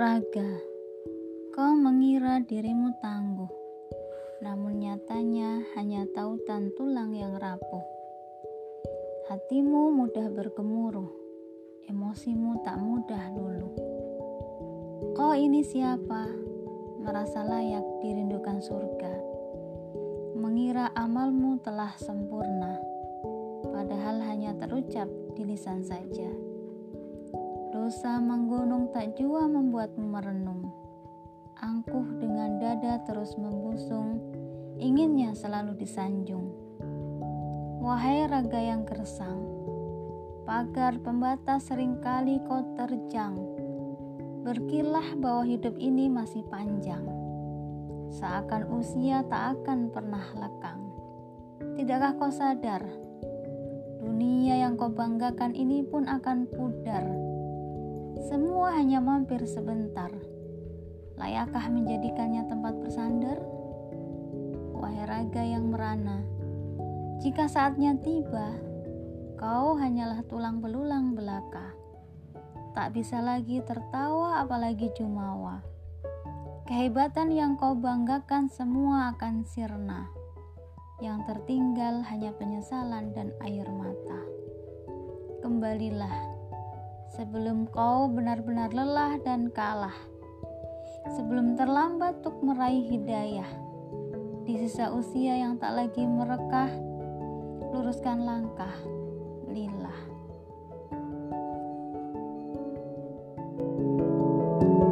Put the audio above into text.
Raga, kau mengira dirimu tangguh, namun nyatanya hanya tautan tulang yang rapuh. Hatimu mudah bergemuruh, emosimu tak mudah dulu. Kau ini siapa? Merasa layak dirindukan surga. Mengira amalmu telah sempurna, padahal hanya terucap di lisan saja. Dosa menggunung tak jua membuatmu merenung. Angkuh dengan dada terus membusung, inginnya selalu disanjung. Wahai raga yang gersang, pagar pembatas sering kali kau terjang. Berkilah bahwa hidup ini masih panjang. Seakan usia tak akan pernah lekang. Tidakkah kau sadar? Dunia yang kau banggakan ini pun akan pudar semua hanya mampir sebentar. Layakkah menjadikannya tempat bersandar? Wahai raga yang merana, jika saatnya tiba, kau hanyalah tulang belulang belaka. Tak bisa lagi tertawa apalagi jumawa. Kehebatan yang kau banggakan semua akan sirna. Yang tertinggal hanya penyesalan dan air mata. Kembalilah sebelum kau benar-benar lelah dan kalah, sebelum terlambat untuk meraih hidayah. Di sisa usia yang tak lagi merekah, luruskan langkah, lillah. thank you